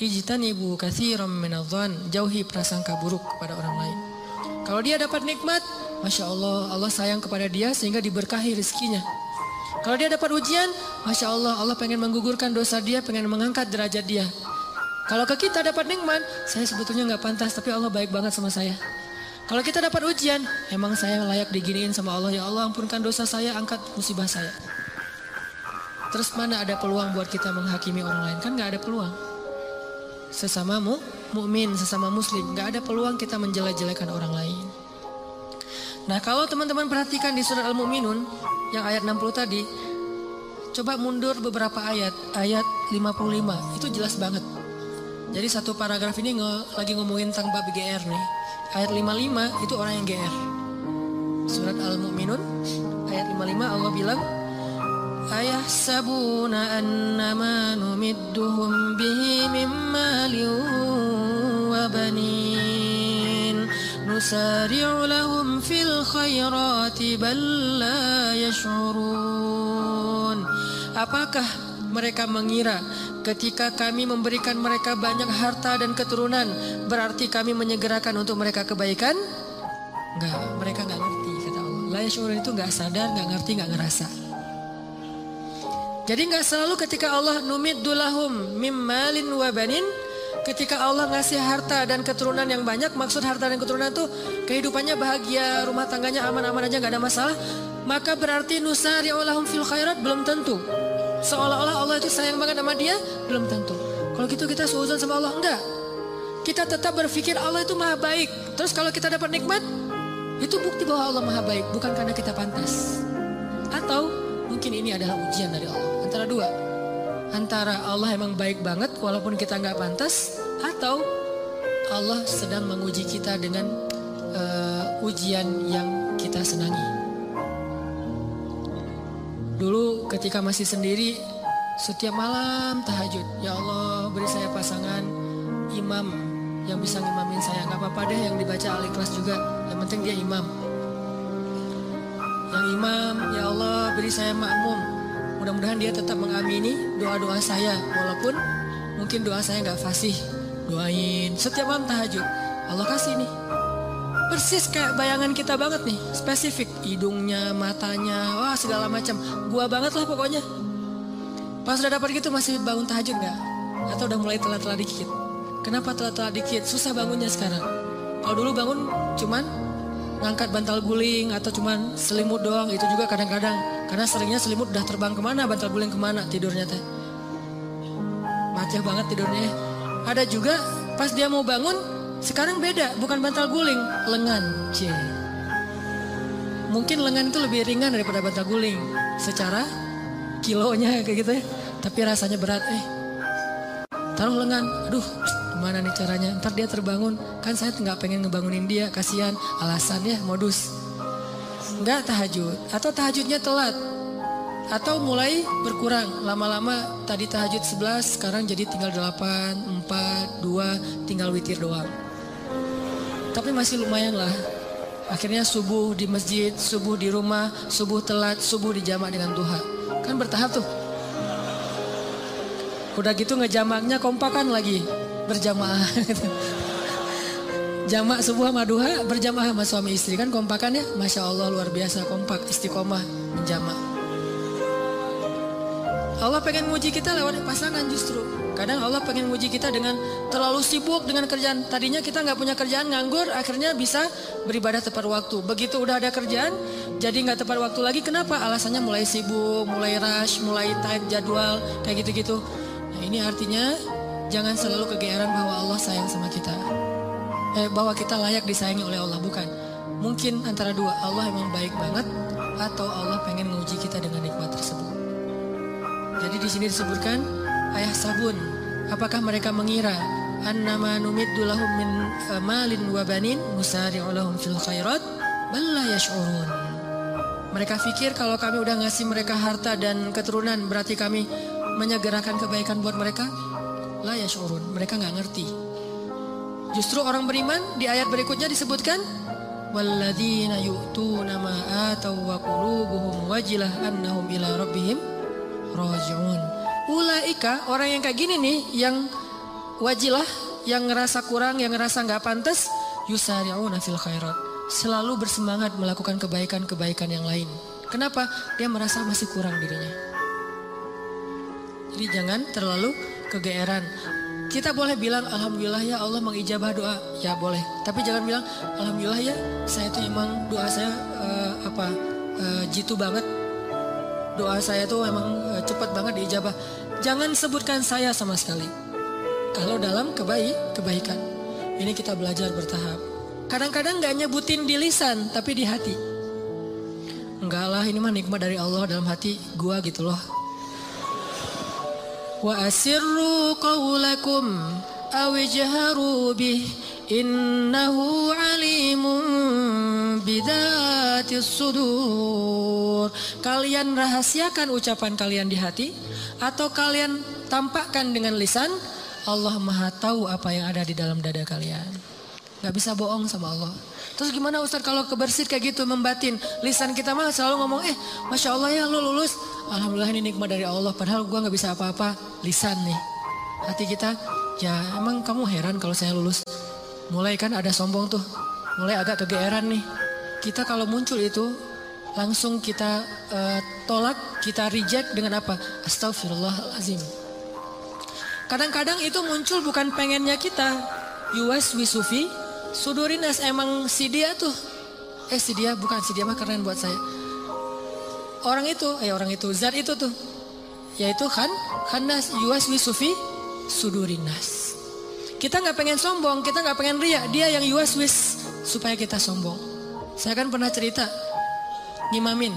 ijtanibu katsiran minadh-dhann, jauhi prasangka buruk kepada orang lain. Kalau dia dapat nikmat, Masya Allah, Allah sayang kepada dia sehingga diberkahi rezekinya. Kalau dia dapat ujian, Masya Allah, Allah pengen menggugurkan dosa dia, pengen mengangkat derajat dia. Kalau ke kita dapat nikmat, saya sebetulnya nggak pantas, tapi Allah baik banget sama saya. Kalau kita dapat ujian, emang saya layak diginiin sama Allah. Ya Allah ampunkan dosa saya, angkat musibah saya. Terus mana ada peluang buat kita menghakimi orang lain? Kan nggak ada peluang. Sesama mu, mukmin, sesama muslim, nggak ada peluang kita menjelek-jelekan orang lain. Nah kalau teman-teman perhatikan di surat Al-Mu'minun yang ayat 60 tadi, coba mundur beberapa ayat, ayat 55, itu jelas banget. Jadi satu paragraf ini nge, lagi ngomongin tentang bab GR nih. Ayat 55 itu orang yang GR. Surat Al-Mu'minun ayat 55 Allah bilang, Ayah sabuna annama numidduhum bihi min wa banin nusari'u lahum fil khairati bal la yash'urun Apakah mereka mengira ketika kami memberikan mereka banyak harta dan keturunan berarti kami menyegerakan untuk mereka kebaikan? Enggak, mereka enggak ngerti kata Allah. La itu enggak sadar, enggak ngerti, enggak ngerasa. Jadi nggak selalu ketika Allah numid dulahum mimmalin wabanin ketika Allah ngasih harta dan keturunan yang banyak maksud harta dan keturunan itu kehidupannya bahagia rumah tangganya aman-aman aja nggak ada masalah maka berarti nusari olahum fil khairat belum tentu. Seolah-olah Allah itu sayang banget sama dia belum tentu. Kalau gitu kita seuzon sama Allah? Enggak. Kita tetap berpikir Allah itu maha baik. Terus kalau kita dapat nikmat itu bukti bahwa Allah maha baik bukan karena kita pantas. Atau mungkin ini adalah ujian dari Allah antara dua. Antara Allah emang baik banget walaupun kita nggak pantas atau Allah sedang menguji kita dengan uh, ujian yang kita senangi. Dulu ketika masih sendiri setiap malam tahajud, ya Allah beri saya pasangan imam yang bisa ngimamin saya. Nggak apa-apa deh yang dibaca al-ikhlas juga, yang penting dia imam. Yang imam, ya Allah beri saya makmum Mudah-mudahan dia tetap mengamini doa-doa saya walaupun mungkin doa saya nggak fasih. Doain setiap malam tahajud. Allah kasih nih. Persis kayak bayangan kita banget nih, spesifik hidungnya, matanya, wah segala macam. Gua banget lah pokoknya. Pas udah dapat gitu masih bangun tahajud nggak? Atau udah mulai telat-telat dikit? Kenapa telat-telat dikit? Susah bangunnya sekarang. Kalau dulu bangun cuman ngangkat bantal guling atau cuman selimut doang itu juga kadang-kadang. Karena seringnya selimut udah terbang ke mana bantal guling ke mana tidurnya teh. Macet banget tidurnya. Ada juga pas dia mau bangun sekarang beda bukan bantal guling lengan c mungkin lengan itu lebih ringan daripada bantal guling. Secara kilonya kayak gitu ya. Tapi rasanya berat eh. Taruh lengan aduh gimana nih caranya? Ntar dia terbangun. Kan saya nggak pengen ngebangunin dia kasihan. Alasan ya modus. Nggak tahajud. Atau tahajudnya telat. Atau mulai berkurang. Lama-lama tadi tahajud 11 sekarang jadi tinggal 8 4 2 tinggal witir doang. Tapi masih lumayan lah. Akhirnya subuh di masjid subuh di rumah subuh telat subuh dijamak dengan duha. Kan bertahap tuh. Udah gitu ngejamaknya kompakan lagi berjamaah. Jamak subuh sama duha berjamaah sama suami istri. Kan kompakan ya? Masya Allah luar biasa. Kompak istiqomah menjamak. Allah pengen muji kita lewat pasangan justru. Kadang Allah pengen muji kita dengan terlalu sibuk dengan kerjaan. Tadinya kita nggak punya kerjaan nganggur Akhirnya bisa beribadah tepat waktu. Begitu udah ada kerjaan Jadi nggak tepat waktu lagi. Kenapa? Alasannya mulai sibuk, mulai rush, mulai tight jadwal Kayak gitu-gitu. Nah ini artinya Jangan selalu kegeeran bahwa Allah sayang sama kita. Eh, bahwa kita layak disayangi oleh Allah, bukan. Mungkin antara dua, Allah emang baik banget atau Allah pengen menguji kita dengan nikmat tersebut. Jadi di sini disebutkan ayah sabun. Apakah mereka mengira annama numiddu lahum min eh, malin wa banin fil khairat bal yash'urun. Mereka pikir kalau kami udah ngasih mereka harta dan keturunan berarti kami menyegerakan kebaikan buat mereka la yashurun. Mereka nggak ngerti. Justru orang beriman di ayat berikutnya disebutkan walladzina yu'tuna ma atau wa qulubuhum wajilah annahum ila rabbihim raji'un. Ulaika orang yang kayak gini nih yang wajilah yang ngerasa kurang, yang ngerasa nggak pantas, yusari'una fil khairat. Selalu bersemangat melakukan kebaikan-kebaikan yang lain. Kenapa? Dia merasa masih kurang dirinya. Jadi jangan terlalu kegeeran. Kita boleh bilang alhamdulillah ya Allah mengijabah doa, ya boleh. Tapi jangan bilang alhamdulillah ya saya itu emang doa saya uh, apa uh, jitu banget. Doa saya tuh emang uh, cepat banget diijabah. Jangan sebutkan saya sama sekali. Kalau dalam kebaik kebaikan. Ini kita belajar bertahap. Kadang-kadang nggak nyebutin di lisan tapi di hati. Enggak lah ini mah nikmat dari Allah dalam hati gua gitu loh. Wa asirru qawlakum awijharu bih innahu alimun bidatis sudur. Kalian rahasiakan ucapan kalian di hati atau kalian tampakkan dengan lisan Allah maha tahu apa yang ada di dalam dada kalian. Gak bisa bohong sama Allah. Terus gimana Ustaz kalau kebersit kayak gitu membatin. Lisan kita mah selalu ngomong eh Masya Allah ya lu lulus. Alhamdulillah ini nikmat dari Allah. Padahal gue gak bisa apa-apa. Lisan nih. Hati kita ya emang kamu heran kalau saya lulus. Mulai kan ada sombong tuh. Mulai agak kegeeran nih. Kita kalau muncul itu langsung kita uh, tolak, kita reject dengan apa? Astagfirullahalazim. Kadang-kadang itu muncul bukan pengennya kita. Yuwas wisufi sudurinas emang si dia tuh. Eh si dia bukan si dia mah keren buat saya. Orang itu, eh orang itu, zat itu tuh. Yaitu kan, kanas yuwas wisufi sudurinas. Kita nggak pengen sombong, kita nggak pengen ria. Dia yang yuwas wis supaya kita sombong. Saya kan pernah cerita ngimamin,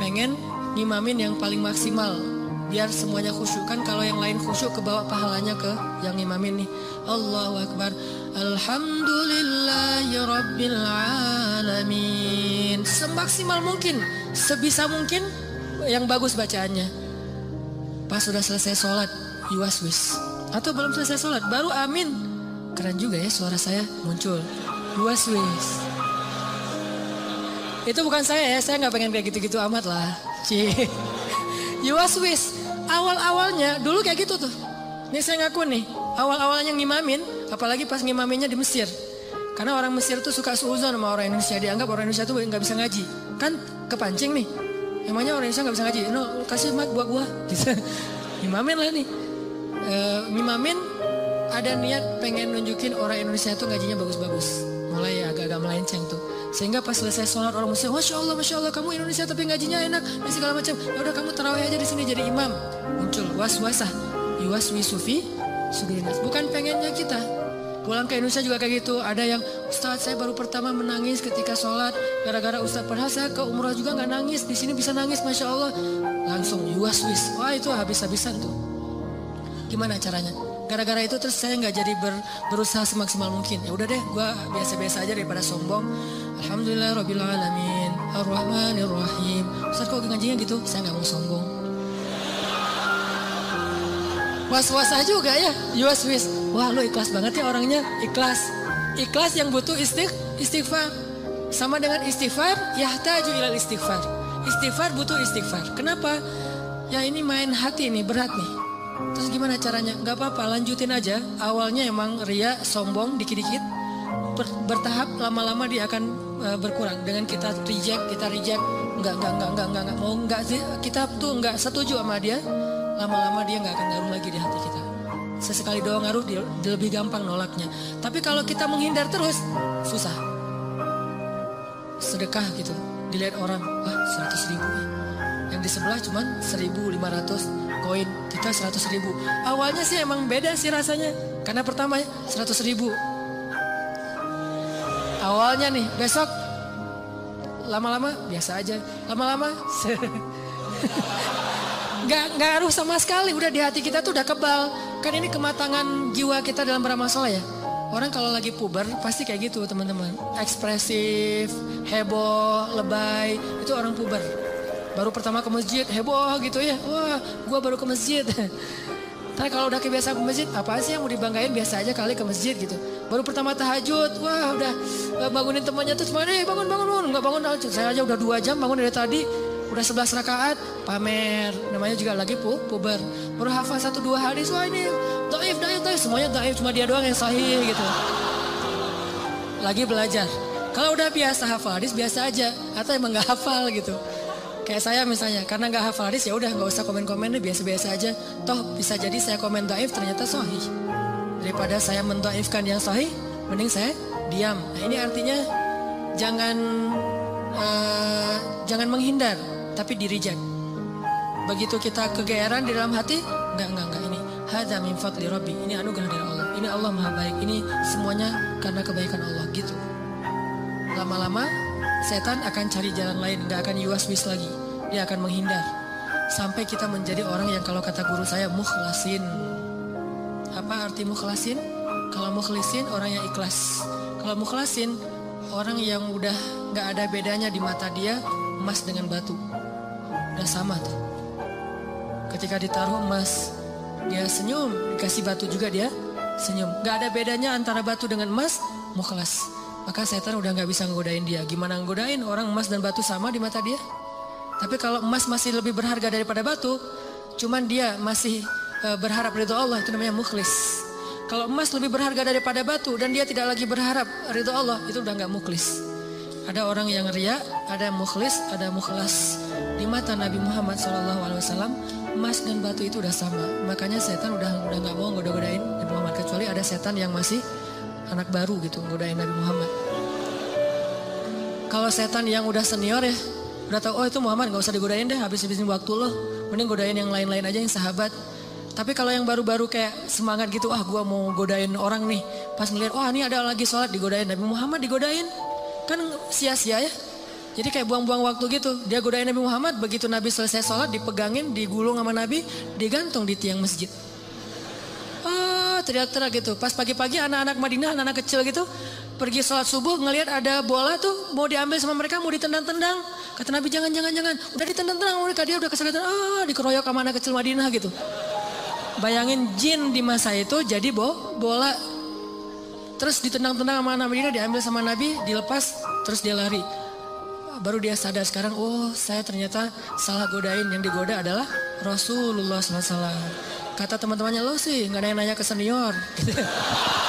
pengen ngimamin yang paling maksimal biar semuanya khusyuk kan kalau yang lain khusyuk ke bawah pahalanya ke yang imamin nih Allahu Akbar Alhamdulillahi Rabbil Alamin semaksimal mungkin sebisa mungkin yang bagus bacaannya. Pas sudah selesai sholat yuaswis atau belum selesai sholat baru amin. Keren juga ya suara saya muncul. Yuaswis itu bukan saya ya saya nggak pengen kayak gitu-gitu amat lah. Cie. Yuaswis awal-awalnya dulu kayak gitu tuh. Ini saya ngaku nih, awal-awalnya ngimamin, apalagi pas ngimaminnya di Mesir. Karena orang Mesir tuh suka suuzon sama orang Indonesia, dianggap orang Indonesia tuh nggak bisa ngaji. Kan kepancing nih. Emangnya orang Indonesia nggak bisa ngaji? No, kasih mat buat gua. Gitu. ngimamin lah nih. E, ngimamin ada niat pengen nunjukin orang Indonesia tuh ngajinya bagus-bagus. Mulai agak-agak melenceng tuh. Sehingga pas selesai sholat orang muslim, masya Allah, masya Allah, kamu Indonesia tapi ngajinya enak, dan segala macam. Ya udah kamu terawih aja di sini jadi imam. Muncul was wasah, yuwas wisufi. Bukan pengennya kita. Pulang ke Indonesia juga kayak gitu. Ada yang Ustadz saya baru pertama menangis ketika sholat gara-gara Ustadz padahal saya ke umrah juga nggak nangis. Di sini bisa nangis, masya Allah. Langsung yuwas wis. Wah itu habis-habisan tuh. Gimana caranya? Gara-gara itu terus saya nggak jadi ber, berusaha semaksimal mungkin. Ya udah deh, gue biasa-biasa aja daripada sombong. Alhamdulillah Rabbil Alamin Ar-Rahmanir Rahim Ustaz kok ngajinya gitu? Saya nggak mau sombong Was-was aja juga ya. Yuas wis Wah lu ikhlas banget ya orangnya. Ikhlas. Ikhlas yang butuh istig istighfar. Sama dengan istighfar Yahtaju ilal istighfar. Istighfar butuh istighfar. Kenapa? Ya ini main hati nih berat nih. Terus gimana caranya? Gak apa-apa lanjutin aja. Awalnya emang ria sombong dikit-dikit. Bertahap lama-lama dia akan uh, berkurang. Dengan kita reject kita reject. Nggak nggak nggak nggak nggak, nggak. Mau nggak sih? Kita tuh nggak setuju sama dia lama-lama dia nggak akan ngaruh lagi di hati kita. Sesekali doang ngaruh dia, lebih gampang nolaknya. Tapi kalau kita menghindar terus susah. Sedekah gitu dilihat orang wah seratus ribu. Yang di sebelah cuman 1500 koin kita seratus ribu. Awalnya sih emang beda sih rasanya. Karena pertama seratus ribu. Awalnya nih besok lama-lama biasa aja. Lama-lama nggak nggak ngaruh sama sekali. Udah di hati kita tuh udah kebal. Kan ini kematangan jiwa kita dalam beramal soleh ya. Orang kalau lagi puber pasti kayak gitu teman-teman. Ekspresif heboh lebay itu orang puber. Baru pertama ke masjid heboh gitu ya. Wah gua baru ke masjid. Tapi kalau udah kebiasaan ke masjid, apa sih yang mau dibanggain? Biasa aja kali ke masjid gitu. Baru pertama tahajud, wah udah eh, bangunin temannya semuanya, eh bangun bangun bangun, nggak bangun. Saya aja udah dua jam bangun dari tadi, udah sebelas rakaat, pamer. Namanya juga lagi pu, puber. Baru hafal satu dua hadis, wah ini Daif, daif, daif. Semuanya daif, cuma dia doang yang sahih gitu. Lagi belajar. Kalau udah biasa hafal hadis biasa aja. Atau emang gak hafal gitu. Kayak saya misalnya, karena gak hafal hadis ya udah nggak usah komen-komen deh biasa-biasa aja. Toh bisa jadi saya komen daif ternyata sahih. Daripada saya mendaifkan yang sahih, mending saya diam. Nah ini artinya jangan uh, jangan menghindar, tapi dirijak. Begitu kita kegeeran di dalam hati, enggak enggak enggak ini hadza min fadli rabbi. Ini anugerah dari Allah. Ini Allah Maha baik. Ini semuanya karena kebaikan Allah gitu. Lama-lama setan akan cari jalan lain, enggak akan yuas-wis lagi. Dia akan menghindar. Sampai kita menjadi orang yang kalau kata guru saya mukhlasin. Apa arti mukhlasin? Kalau mukhlisin orang yang ikhlas. Kalau mukhlasin orang yang udah nggak ada bedanya di mata dia emas dengan batu. Udah sama tuh. Ketika ditaruh emas, dia senyum, dikasih batu juga dia senyum. Gak ada bedanya antara batu dengan emas, mukhlas. Maka setan udah nggak bisa ngegodain dia. Gimana ngegodain orang emas dan batu sama di mata dia? Tapi kalau emas masih lebih berharga daripada batu, cuman dia masih uh, berharap ridho Allah itu namanya mukhlis. Kalau emas lebih berharga daripada batu dan dia tidak lagi berharap ridho Allah, itu udah nggak mukhlis. Ada orang yang ria, ada mukhlis, ada mukhlas. Di mata Nabi Muhammad SAW, emas dan batu itu udah sama. Makanya setan udah udah nggak mau goda-godain Nabi Muhammad kecuali ada setan yang masih anak baru gitu godain Nabi Muhammad. Kalau setan yang udah senior ya, udah tahu oh itu Muhammad nggak usah digodain deh habis-habisin waktu loh. Mending godain yang lain-lain aja yang sahabat. Tapi kalau yang baru-baru kayak semangat gitu, ah gue mau godain orang nih. Pas ngeliat, wah ini ada lagi sholat digodain. Nabi Muhammad digodain. Kan sia-sia ya. Jadi kayak buang-buang waktu gitu. Dia godain Nabi Muhammad, begitu Nabi selesai sholat, dipegangin, digulung sama Nabi, digantung di tiang masjid. Ah, teriak-teriak gitu. Pas pagi-pagi anak-anak Madinah, anak-anak kecil gitu, pergi sholat subuh ngelihat ada bola tuh mau diambil sama mereka mau ditendang-tendang kata Nabi jangan jangan jangan udah ditendang-tendang mereka dia udah kesulitan ah dikeroyok sama anak kecil Madinah gitu Bayangin jin di masa itu jadi bo, bola. Terus ditendang-tendang sama Nabi Madinah, diambil sama Nabi, dilepas, terus dia lari. Baru dia sadar sekarang, oh saya ternyata salah godain. Yang digoda adalah Rasulullah SAW. Kata teman-temannya, lo sih nggak nanya-nanya ke senior.